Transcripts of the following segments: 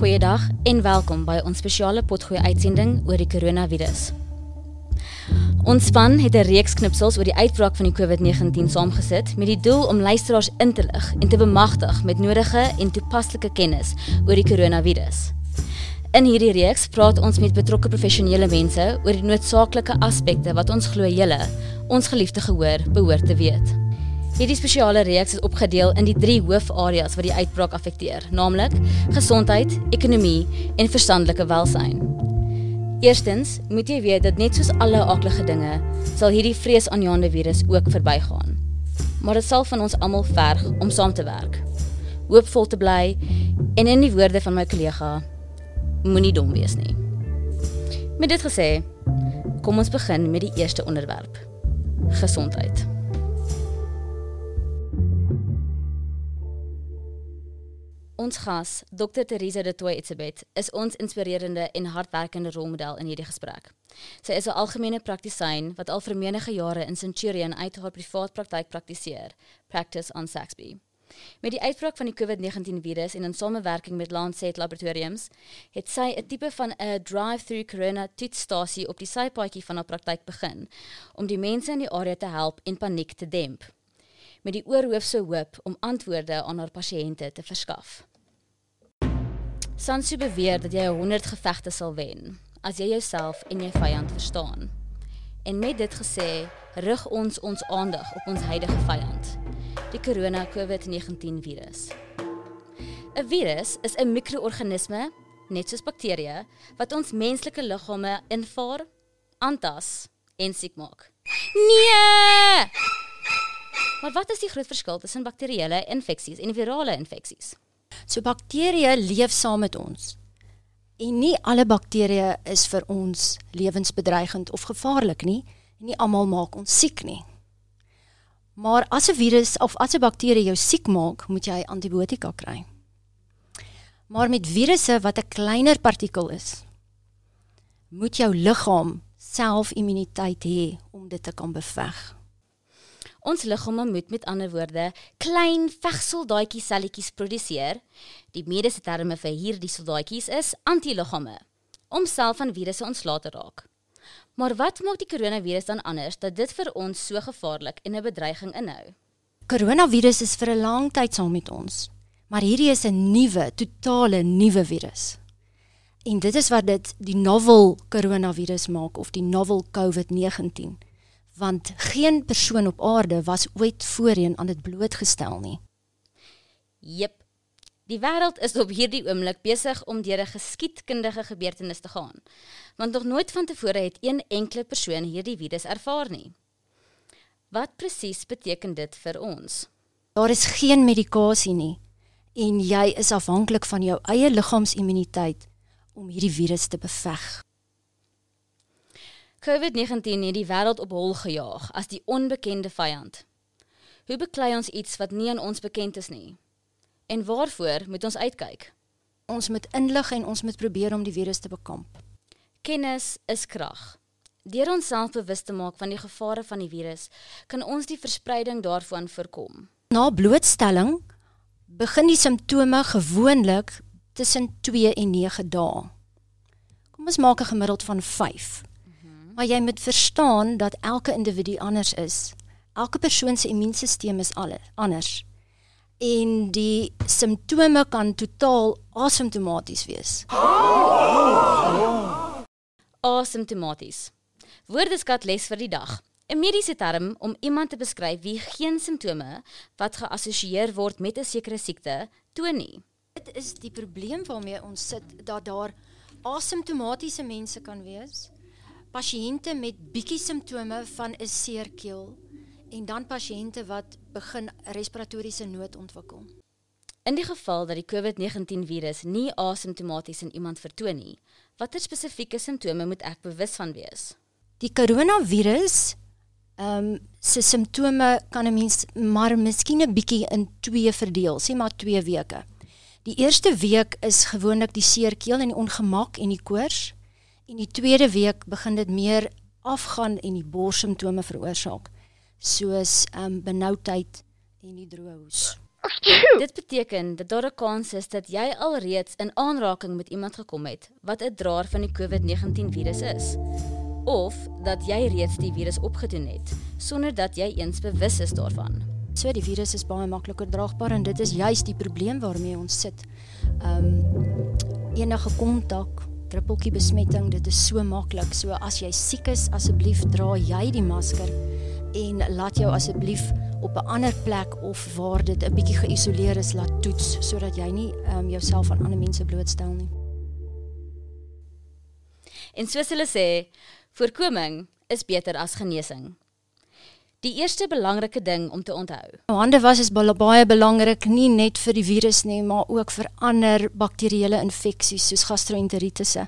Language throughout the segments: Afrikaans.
Goeiedag en welkom by ons spesiale potgooi uitsending oor die koronavirus. Ons span het 'n reeks knipsels oor die uitbraak van die COVID-19 saamgesit met die doel om luisteraars in te lig en te bemagtig met nodige en toepaslike kennis oor die koronavirus. In hierdie reeks praat ons met betrokke professionele mense oor die noodsaaklike aspekte wat ons glo julle, ons geliefde gehoor, behoort te weet. Hierdie spesiale reeks is opgedeel in die drie hoofareas wat die uitbraak affekteer, naamlik gesondheid, ekonomie en verstandelike welsyn. Eerstens, moet jy weet dat net soos alle aaklige dinge, sal hierdie vreesaanjaende virus ook verbygaan. Maar dit sal van ons almal verg om saam te werk, hoopvol te bly en in die woorde van my kollega, moenie dom wees nie. Met dit gesê, kom ons begin met die eerste onderwerp: gesondheid. Ons gas, Dr. Theresa de Tooy Etzebeth, is ons inspirerende en hardwerkende rolmodel in hierdie gesprek. Sy is 'n algemene praktisyn wat al vir menige jare in Centurion uit haar privaat praktyk praktiseer, Practice on Saxby. Met die uitbraak van die COVID-19 virus en in samewerking met Lancet Laboratoriums, het sy 'n tipe van 'n drive-through corona toetsstasie op die sypaadjie van haar praktyk begin om die mense in die area te help en paniek te demp met die oorhoofse hoop om antwoorde aan haar pasiënte te verskaf. Sansu beweer dat jy 100 gevegte sal wen as jy jouself en jou vyand verstaan. En met dit gesê, rig ons ons aandag op ons huidige vyand, die corona COVID-19 virus. 'n Virus is 'n mikroorganisme, net soos bakterieë, wat ons menslike liggame invaar, aantas en siek maak. Nee! Maar wat is die groot verskil tussen bakterieële infeksies en virale infeksies? So bakterieë leef saam met ons. En nie alle bakterieë is vir ons lewensbedreigend of gevaarlik nie. En nie almal maak ons siek nie. Maar as 'n virus of as 'n bakterie jou siek maak, moet jy antibiotika kry. Maar met virusse wat 'n kleiner partikel is, moet jou liggaam selfimmuniteit hê om dit te kan beveg. Ons liggame moet met ander woorde klein vegsoldaatjies selletjies produseer. Die mediese terme vir hierdie soldaatjies is antiliggame om self van virusse ontslae te raak. Maar wat maak die koronavirus dan anders dat dit vir ons so gevaarlik en 'n bedreiging inhou? Koronavirus is vir 'n lang tyd saam met ons, maar hierdie is 'n nuwe, totale nuwe virus. En dit is wat dit die novel koronavirus maak of die novel COVID-19 want geen persoon op aarde was ooit voorheen aan dit blootgestel nie. Jep. Die wêreld is op hierdie oomblik besig om deur 'n geskiedkundige gebeurtenis te gaan, want nog nooit vantevore het een enkele persoon hierdie virus ervaar nie. Wat presies beteken dit vir ons? Daar is geen medikasie nie en jy is afhanklik van jou eie liggaamsimmuniteit om hierdie virus te beveg. COVID-19 het die wêreld op hol gejaag as die onbekende vyand. Hoe beklei ons iets wat nie aan ons bekend is nie? En waarvoor moet ons uitkyk? Ons moet inlig en ons moet probeer om die virus te bekamp. Kennis is krag. Deur ons self bewus te maak van die gevare van die virus, kan ons die verspreiding daarvan voorkom. Na blootstelling begin die simptome gewoonlik tussen 2 en 9 dae. Kom ons maak 'n gemiddeld van 5. Maar jy moet verstaan dat elke individu anders is. Elke persoon se immuunstelsel is anders. En die simptome kan totaal asymptomaties wees. Asymptomaties. Woordeskat les vir die dag. 'n Mediese term om iemand te beskryf wie geen simptome wat geassosieer word met 'n sekere siekte toon nie. Dit is die probleem waarmee ons sit dat daar asymptomatiese mense kan wees pasiënte met bietjie simptome van 'n seer keel en dan pasiënte wat begin respiratoriese nood ontwikkel. In die geval dat die COVID-19 virus nie asymptomaties in iemand vertoon nie, watter spesifieke simptome moet ek bewus van wees? Die koronavirus ehm um, se simptome kan 'n mens maar miskien 'n bietjie in twee verdeel, sê maar 2 weke. Die eerste week is gewoonlik die seer keel en die ongemak en die koors. En die tweede week begin dit meer afgaan en die borssimptome veroorsaak soos ehm um, benoudheid en die droë hoes. Dit beteken dat daar 'n kans is dat jy alreeds in aanraking met iemand gekom het wat 'n draer van die COVID-19 virus is of dat jy reeds die virus opgedoen het sonder dat jy eens bewus is daarvan. So die virus is baie makliker draagbaar en dit is juis die probleem waarmee ons sit. Ehm um, enige kontak, druppeltjie besmetting, dit is so maklik. So as jy siek is, asseblief dra jy die masker en laat jou asseblief op 'n ander plek of waar dit 'n bietjie geïsoleer is laat toets sodat jy nie ehm um, jouself aan ander mense blootstel nie. En soos hulle sê, voorkoming is beter as genesing. Die eerste belangrike ding om te onthou. Hande was is baie belangrik nie net vir die virus nie, maar ook vir ander bakterieële infeksies soos gastroenteritisse.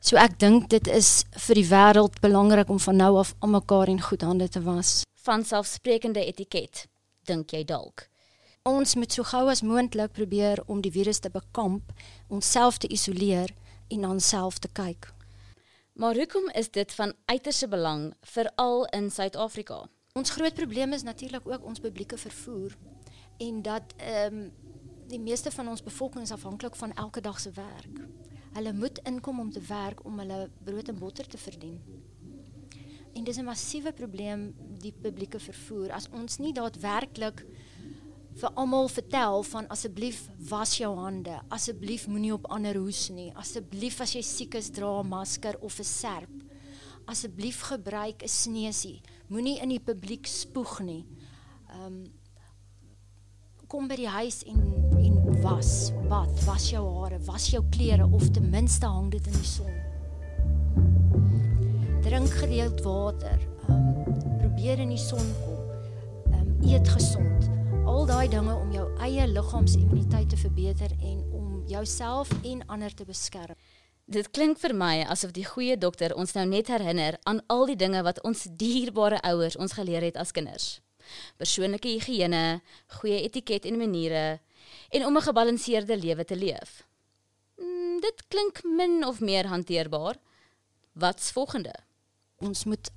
So ek dink dit is vir die wêreld belangrik om van nou af almekaar in goed hande te was van selfsprekende etiket, dink jy dalk? Ons moet so gou as moontlik probeer om die virus te bekamp, onsself te isoleer en dan self te kyk. Maar hoekom is dit van uiterste belang veral in Suid-Afrika? Ons groot probleem is natuurlik ook ons publieke vervoer en dat ehm um, die meeste van ons bevolking is afhanklik van elke dag se werk. Hulle moet inkom om te werk om hulle brood en botter te verdien. En dis 'n massiewe probleem die publieke vervoer. As ons nie daadwerklik vir almal vertel van asseblief was jou hande, asseblief moenie op ander hoes nie, asseblief as jy siek is dra 'n masker of 'n serp. Asseblief gebruik 'n sneusie. Moenie in die publiek spoeg nie. Ehm um, kom by die huis en en was, bad, was jou hare, was jou klere of ten minste hang dit in die son drink gereeld water, um, probeer in die son kom, um, eet gezond, al die dinge om jou eie lichaamsimmuniteit te verbeter en om jouself en ander te beskerm. Dit klink vir my asof die goeie dokter ons nou net herinner aan al die dinge wat ons dierbare ouers ons geleer het as kinders. Persoonlike higiëne, goeie etiket en maniere en om 'n gebalanseerde lewe te leef. Mm, dit klink min of meer hanteerbaar. Wat's volgende? ons moet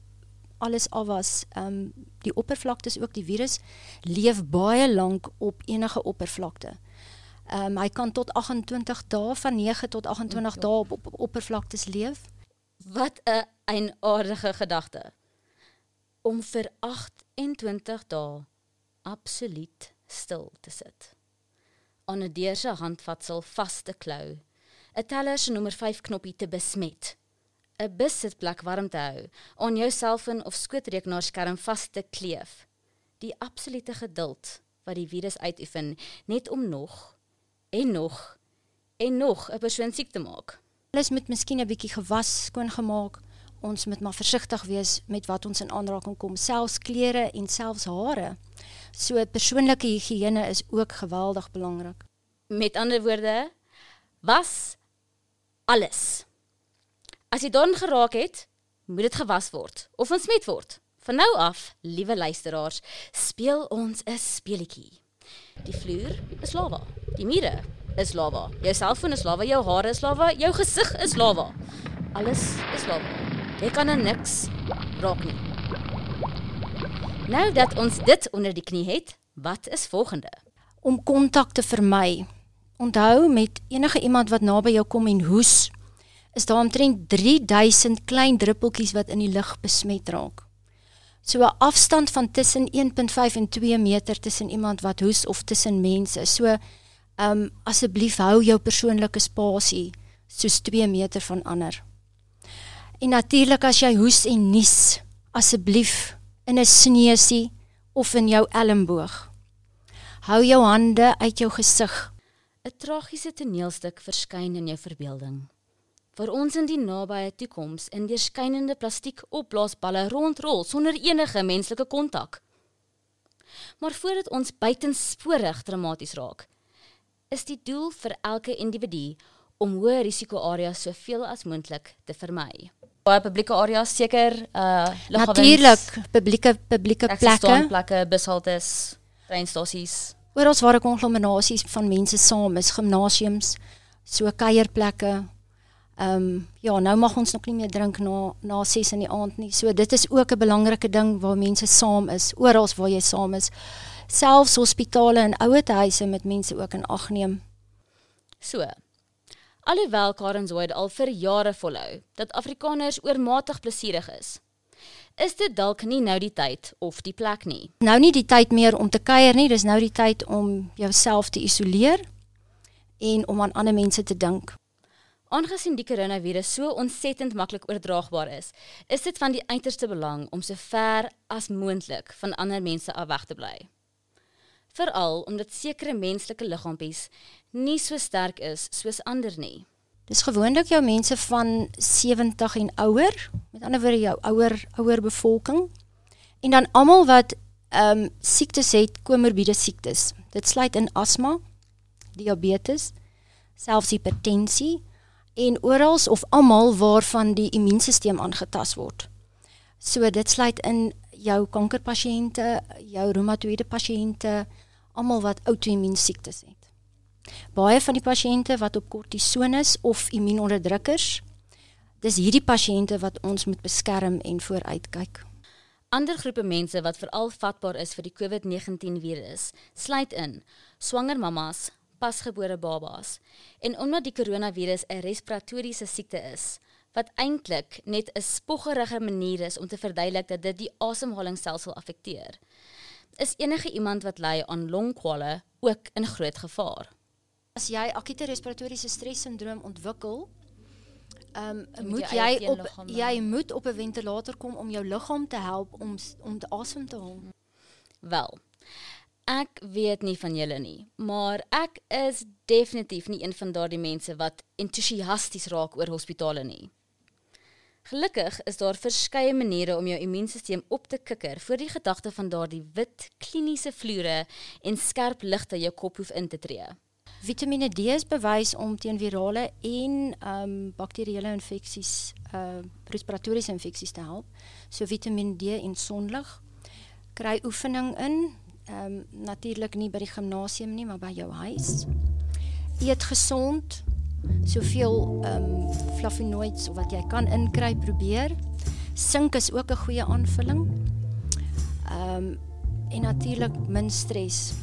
alles afwas. Ehm um, die oppervlaktes ook die virus leef baie lank op enige oppervlakte. Ehm um, hy kan tot 28 dae van 9 tot 28 dae op, op, op oppervlaktes leef. Wat 'n eienaardige gedagte. Om vir 28 dae absoluut stil te sit. Aan 'n deur se handvatsel vas te klou. 'n Teller se nommer 5 knoppie te besmet 'n besitplek warm te hou, aan jou selfoon of skootrekenaarskerm vas te kleef. Die absolute geduld wat die virus uitoefen net om nog en nog en nog 'n persoon siek te maak. Alles moet miskien 'n bietjie gewas, skoon gemaak. Ons moet maar versigtig wees met wat ons in aanraking kom, selfs klere en selfs hare. So persoonlike higiëne is ook geweldig belangrik. Met ander woorde, was alles As jy dan geraak het, moet dit gewas word of ontsmet word. Van nou af, liewe luisteraars, speel ons 'n speletjie. Die vloer is lava. Die mure is lava. Jou selfoon is lava, jou hare is lava, jou gesig is lava. Alles is lava. Jy kan aan niks raak nie. Nou dat ons dit onder die knie het, wat is volgende? Om kontak te vermy. Onthou met enige iemand wat naby jou kom en hoes, is daar omtrent 3000 klein druppeltjies wat in die lug besmet raak. So 'n afstand van tussen 1.5 en 2 meter tussen iemand wat hoes of tussen mense. So ehm um, asseblief hou jou persoonlike spasie soos 2 meter van ander. En natuurlik as jy hoes en nies, asseblief in 'n sneusie of in jou elmboog. Hou jou hande uit jou gesig. 'n Tragiese toneelstuk verskyn in jou verbeelding vir ons in die nabye toekoms in deurskynende plastiek opblaasballe rondrol sonder enige menslike kontak. Maar voordat ons buitensporig dramaties raak, is die doel vir elke individu om hoë risiko areas soveel as moontlik te vermy. Baie publieke areas seker uh Natuurlik, publieke publieke plekke, plekke, bushaltes, treinstasies. Oral waar ek konglomerasies van mense saam is, gimnasiums, so kuierplekke, Ehm um, ja, nou mag ons nog nie meer drink na na 6 in die aand nie. So dit is ook 'n belangrike ding waar mense saam is, oral waar jy saam is. Selfs hospitale en ouerhuise met mense ook in ag neem. So. Alhoewel Karen Zoid al vir jare volhou dat Afrikaners oormatig plesierig is, is dit dalk nie nou die tyd of die plek nie. Nou nie die tyd meer om te kuier nie, dis nou die tyd om jouself te isoleer en om aan ander mense te dink. Aangesien die koronavirus so ontsettend maklik oordraagbaar is, is dit van die uiterste belang om so ver as moontlik van ander mense af weg te bly. Veral omdat sekere menslike liggaampies nie so sterk is soos ander nie. Dis gewoonlik jou mense van 70 en ouer, met ander woorde jou ouer ouer bevolking. En dan almal wat ehm um, siektes het, komorbiede siektes. Dit sluit in asma, diabetes, selfs hipertensie en oral of almal waarvan die immuunstelsel aangetast word. So dit sluit in jou kankerpasiënte, jou reumatoïde pasiënte, almal wat outoimmuun siektes het. Baie van die pasiënte wat op kortison is of immuunonderdrukkers, dis hierdie pasiënte wat ons moet beskerm en vooruitkyk. Ander groepe mense wat veral vatbaar is vir die COVID-19 virus, sluit in swanger mammas, pasgebore babas. En omdat die koronavirus 'n respiratoriese siekte is, wat eintlik net 'n spoggerige manier is om te verduidelik dat dit die asemhalingsstelsel affekteer, is enige iemand wat ly aan longkwale ook in groot gevaar. As jy akute respiratoriese stressindroom ontwikkel, ehm um, moet jy, jy op jy moet op 'n ventilator kom om jou liggaam te help om om te asem te haal. Wel, Ek weet nie van julle nie, maar ek is definitief nie een van daardie mense wat entoesiasties raak oor hospitale nie. Gelukkig is daar verskeie maniere om jou immuunstelsel op te kikker voor die gedagte van daardie wit kliniese vloere en skerp ligte jou kop hoef in te tree. Vitamiene D is bewys om teen virale en ehm um, bakterieële infeksies, uh respiratoriese infeksies te help. So Vitamiene D en sonlig kry oefening in ehm um, natuurlik nie by die gimnasium nie, maar by jou huis. Eet gesond. Soveel ehm um, flavonoids wat jy kan inkry probeer. Sink is ook 'n goeie aanvulling. Ehm um, en natuurlik min stres.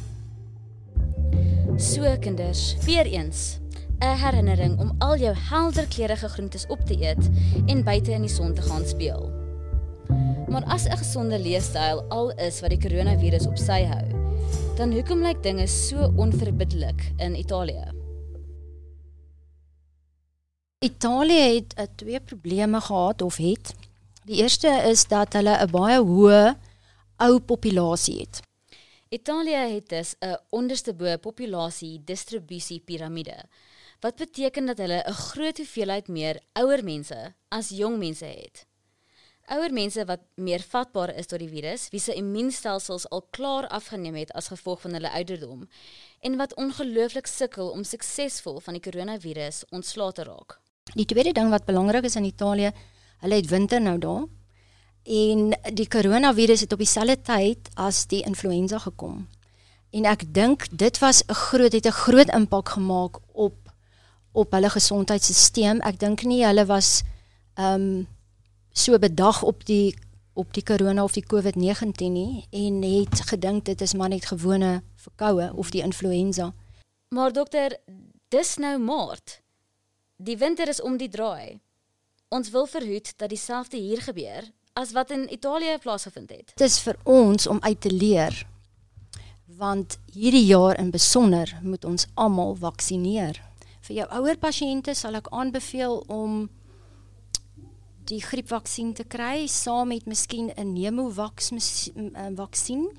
So kinders, weer eens 'n herinnering om al jou helder kleurige groentes op te eet en buite in die son te gaan speel. Maar as 'n gesonde leefstyl al is wat die koronavirus op sy hou, dan hoekom lyk dinge so onverbiddelik in Italië? Italië het uh, twee probleme gehad of het. Die eerste is dat hulle 'n baie hoë ou populasie het. Italië het dus 'n onderste bo populasie distribusie piramide. Wat beteken dat hulle 'n groot hoeveelheid meer ouer mense as jong mense het. Ouer mense wat meer vatbaar is tot die virus, wie se immuunstelsels al klaar afgeneem het as gevolg van hulle ouderdom en wat ongelooflik sukkel om suksesvol van die koronavirus ontslae te raak. Die tweede ding wat belangrik is in Italië, hulle het winter nou daar en die koronavirus het op dieselfde tyd as die influenza gekom. En ek dink dit was 'n groot het 'n groot impak gemaak op op hulle gesondheidstelsel. Ek dink nie hulle was ehm um, so bedag op die op die corona of die COVID-19 nie en het gedink dit is maar net gewone verkoue of die influenza. Maar dokter, dis nou maart. Die winter is om die draai. Ons wil verhoed dat dieselfde hier gebeur as wat in Italië plaasgevind het. Dit is vir ons om uit te leer want hierdie jaar in besonder moet ons almal vaksineer. Vir jou ouer pasiënte sal ek aanbeveel om die griepvaksin te kry saam met miskien 'n Nemovax vaksin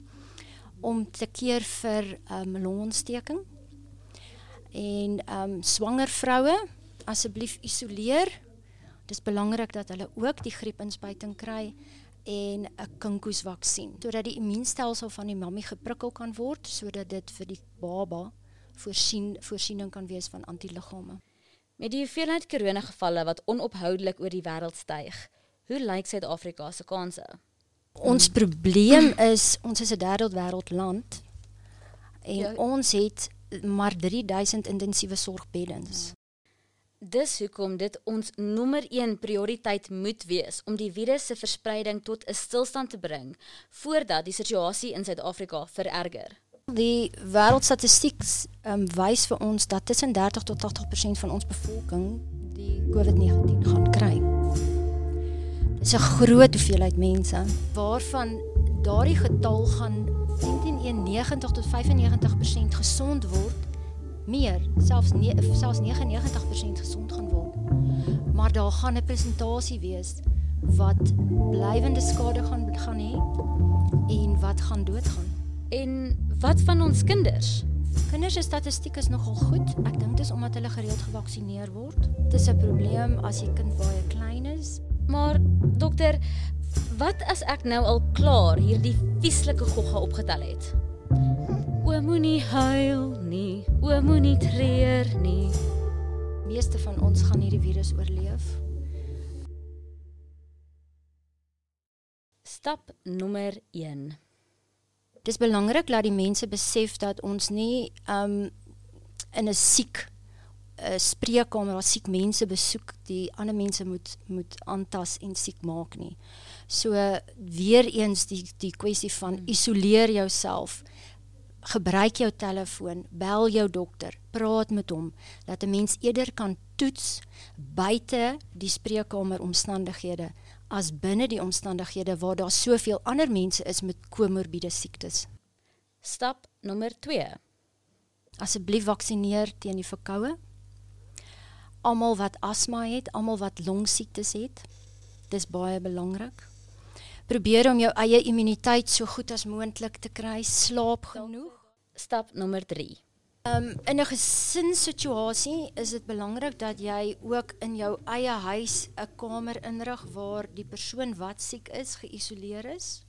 om te keer vir um, longontsteking. En ehm um, swanger vroue asseblief isoleer. Dit is belangrik dat hulle ook die griepinspuiting kry en 'n kinkoesvaksin sodat die immuunstelsel van die mammie geprikkel kan word sodat dit vir die baba voorsien voorsiening kan wees van antiliggame. Met die hoeveelheid koronagevalle wat onophoudelik oor die wêreld styg, hoe lyk Suid-Afrika se kanse? Ons probleem is ons is 'n derde wêreldland en ja. ons het maar 3000 intensiewe sorgbeddens. Dis hoekom dit ons nommer 1 prioriteit moet wees om die virus se verspreiding tot 'n stilstand te bring voordat die situasie in Suid-Afrika vererger. Die wêreldstatistiek um, wys vir ons dat tussen 30 tot 80% van ons bevolking die COVID-19 gaan kry. Dit is 'n groot hoeveelheid mense waarvan daardie getal gaan 90 tot 95% gesond word meer, selfs ne, selfs 99% gesond gaan word. Maar daar gaan 'n presentasie wees wat blywende skade gaan gaan hê en wat gaan doodgaan. En wat van ons kinders? Kinders se statistiek is nogal goed. Ek dink dis omdat hulle gereeld gevaksinereer word. Dit is 'n probleem as jy kind baie klein is. Maar dokter, wat as ek nou al klaar hierdie vieslike gogga opgetel het? O moenie huil nie, o moenie treur nie. Meeste van ons gaan hierdie virus oorleef. Stap nommer 1. Dis belangrik dat die mense besef dat ons nie um in 'n siek 'n spreekkamer waar siek mense besoek, die ander mense moet moet aantas en siek maak nie. So weer eens die die kwessie van isoleer jouself gebruik jou telefoon, bel jou dokter, praat met hom dat 'n mens eerder kan toets buite die spreekkamer omstandighede as binne die omstandighede waar daar soveel ander mense is met komorbiede siektes. Stap nommer 2. Asseblief vaksineer teen die verkoue. Almal wat asma het, almal wat longsiektes het, dis baie belangrik. Probeer om jou eie immuniteit so goed as moontlik te kry, slaap genoeg. Stap nommer 3. Um in 'n gesinssituasie is dit belangrik dat jy ook in jou eie huis 'n kamer inrig waar die persoon wat siek is geïsoleer is.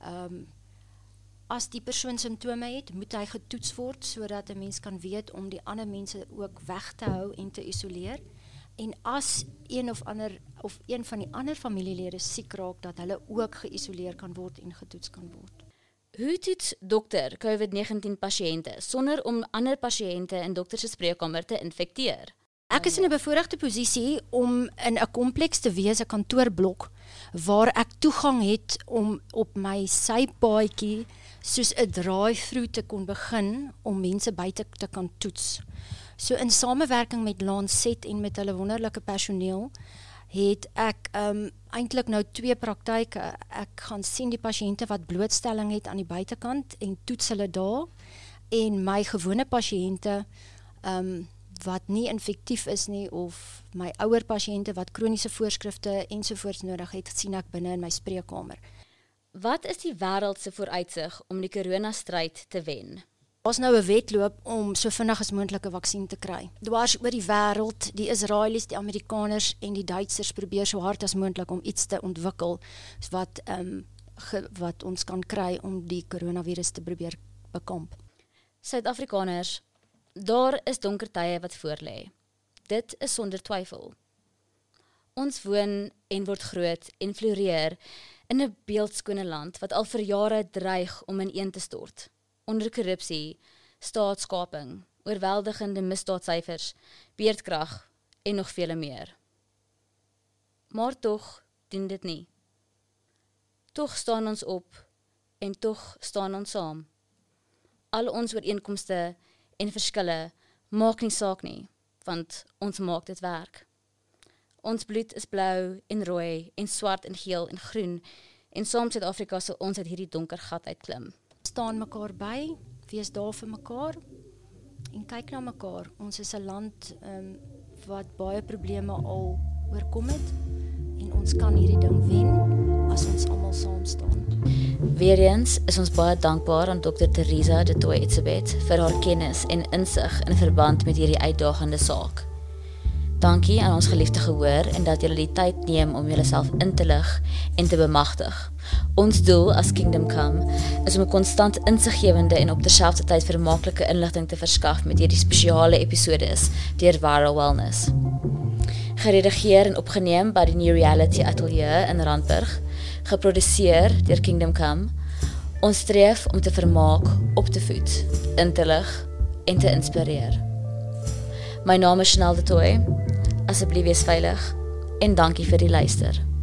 Um as die persoon simptome het, moet hy getoets word sodat 'n mens kan weet om die ander mense ook weg te hou en te isoleer en as een of ander of een van die ander familielede siek raak dat hulle ook geïsoleer kan word en getoets kan word. Hoe toets dokter COVID-19 pasiënte sonder om ander pasiënte in dokter se spreekkamer te infekteer? Ek is in 'n bevoordeelde posisie om in 'n kompleks te wees, 'n kantoorblok waar ek toegang het om op my sypaadjie soos 'n drive-through te kon begin om mense buite te kan toets. So in samewerking met Lancet en met hulle wonderlike personeel het ek um eintlik nou twee praktyke. Ek gaan sien die pasiënte wat blootstelling het aan die buitekant en toets hulle daar en my gewone pasiënte um wat nie infektief is nie of my ouer pasiënte wat kroniese voorskrifte ensovoorts nodig het, sien ek binne in my spreekkamer. Wat is die wêreld se vooruitsig om die koronastryd te wen? Ons nou 'n wedloop om so vinnig as moontlik 'n vaksin te kry. Dwars oor die wêreld, die Israelies, die Amerikaners en die Duitsers probeer so hard as moontlik om iets te ontwikkel wat ehm um, wat ons kan kry om die koronavirus te probeer bekamp. Suid-Afrikaners, daar is donker tye wat voorlê. Dit is sonder twyfel. Ons woon en word groot en floreer in 'n beeldskone land wat al vir jare dreig om ineen te stort onder korrupsie, staatskaping, oorweldigende misdaadsyfers, beerdkrag en nog vele meer. Maar tog doen dit nie. Tog staan ons op en tog staan ons saam. Al ons ooreenkomste en verskille maak nie saak nie, want ons maak dit werk. Ons bloed is blou en rooi en swart en geel en groen en saam Suid-Afrika sal ons uit hierdie donker gat uitklim staan mekaar by, wees daar vir mekaar en kyk na mekaar. Ons is 'n land um, wat baie probleme al oorkom het en ons kan hierdie ding wen as ons almal saam staan. Weereens is ons baie dankbaar aan Dr. Teresa de Toey Etzebeth vir haar kennis en insig in verband met hierdie uitdagende saak. Dankie aan ons geliefde gehoor en dat julle die tyd neem om julleself in te lig en te bemagtig. Ons doel as Kingdom Come is om 'n konstant insiggewende en op terselfdertyd vermaaklike inligting te verskaf met hierdie spesiale episodes deur Viral Wellness. Geredigeer en opgeneem by die New Reality Atelier in Randburg, geproduseer deur Kingdom Come. Ons streef om te vermaak, op te voed, in te lig en te inspireer. My naam is Chanel de Tooi. Asseblief wees veilig en dankie vir die luister.